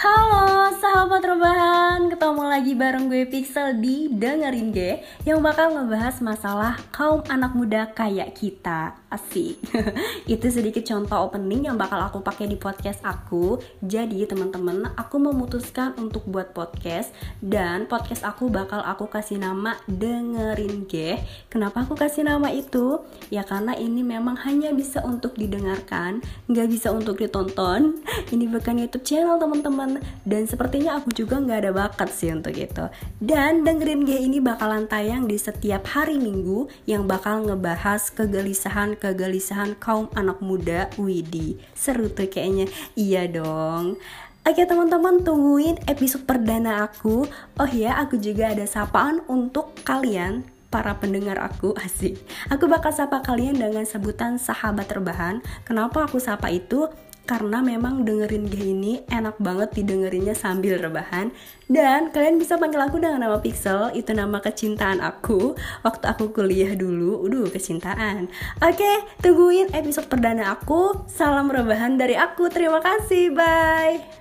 Halo sahabat rebahan, ketemu lagi bareng gue Pixel di Dengerin G Yang bakal ngebahas masalah kaum anak muda kayak kita. Asik. Itu sedikit contoh opening yang bakal aku pakai di podcast aku. Jadi teman-teman, aku memutuskan untuk buat podcast Dan podcast aku bakal aku kasih nama Dengerin G Kenapa aku kasih nama itu? Ya karena ini memang hanya bisa untuk didengarkan Nggak bisa untuk ditonton. Ini bukan YouTube channel teman-teman. Dan sepertinya aku juga nggak ada bakat sih untuk itu dan dengerin G ini bakalan tayang di setiap hari minggu yang bakal ngebahas kegelisahan-kegelisahan kaum anak muda Widi. Seru tuh kayaknya. Iya dong. Oke teman-teman tungguin episode perdana aku. Oh ya aku juga ada sapaan untuk kalian para pendengar aku. Asik. Aku bakal sapa kalian dengan sebutan sahabat terbahan Kenapa aku sapa itu? Karena memang dengerin gue ini enak banget didengerinnya sambil rebahan. Dan kalian bisa panggil aku dengan nama Pixel itu nama kecintaan aku. Waktu aku kuliah dulu udah kecintaan. Oke tungguin episode perdana aku. Salam rebahan dari aku. Terima kasih bye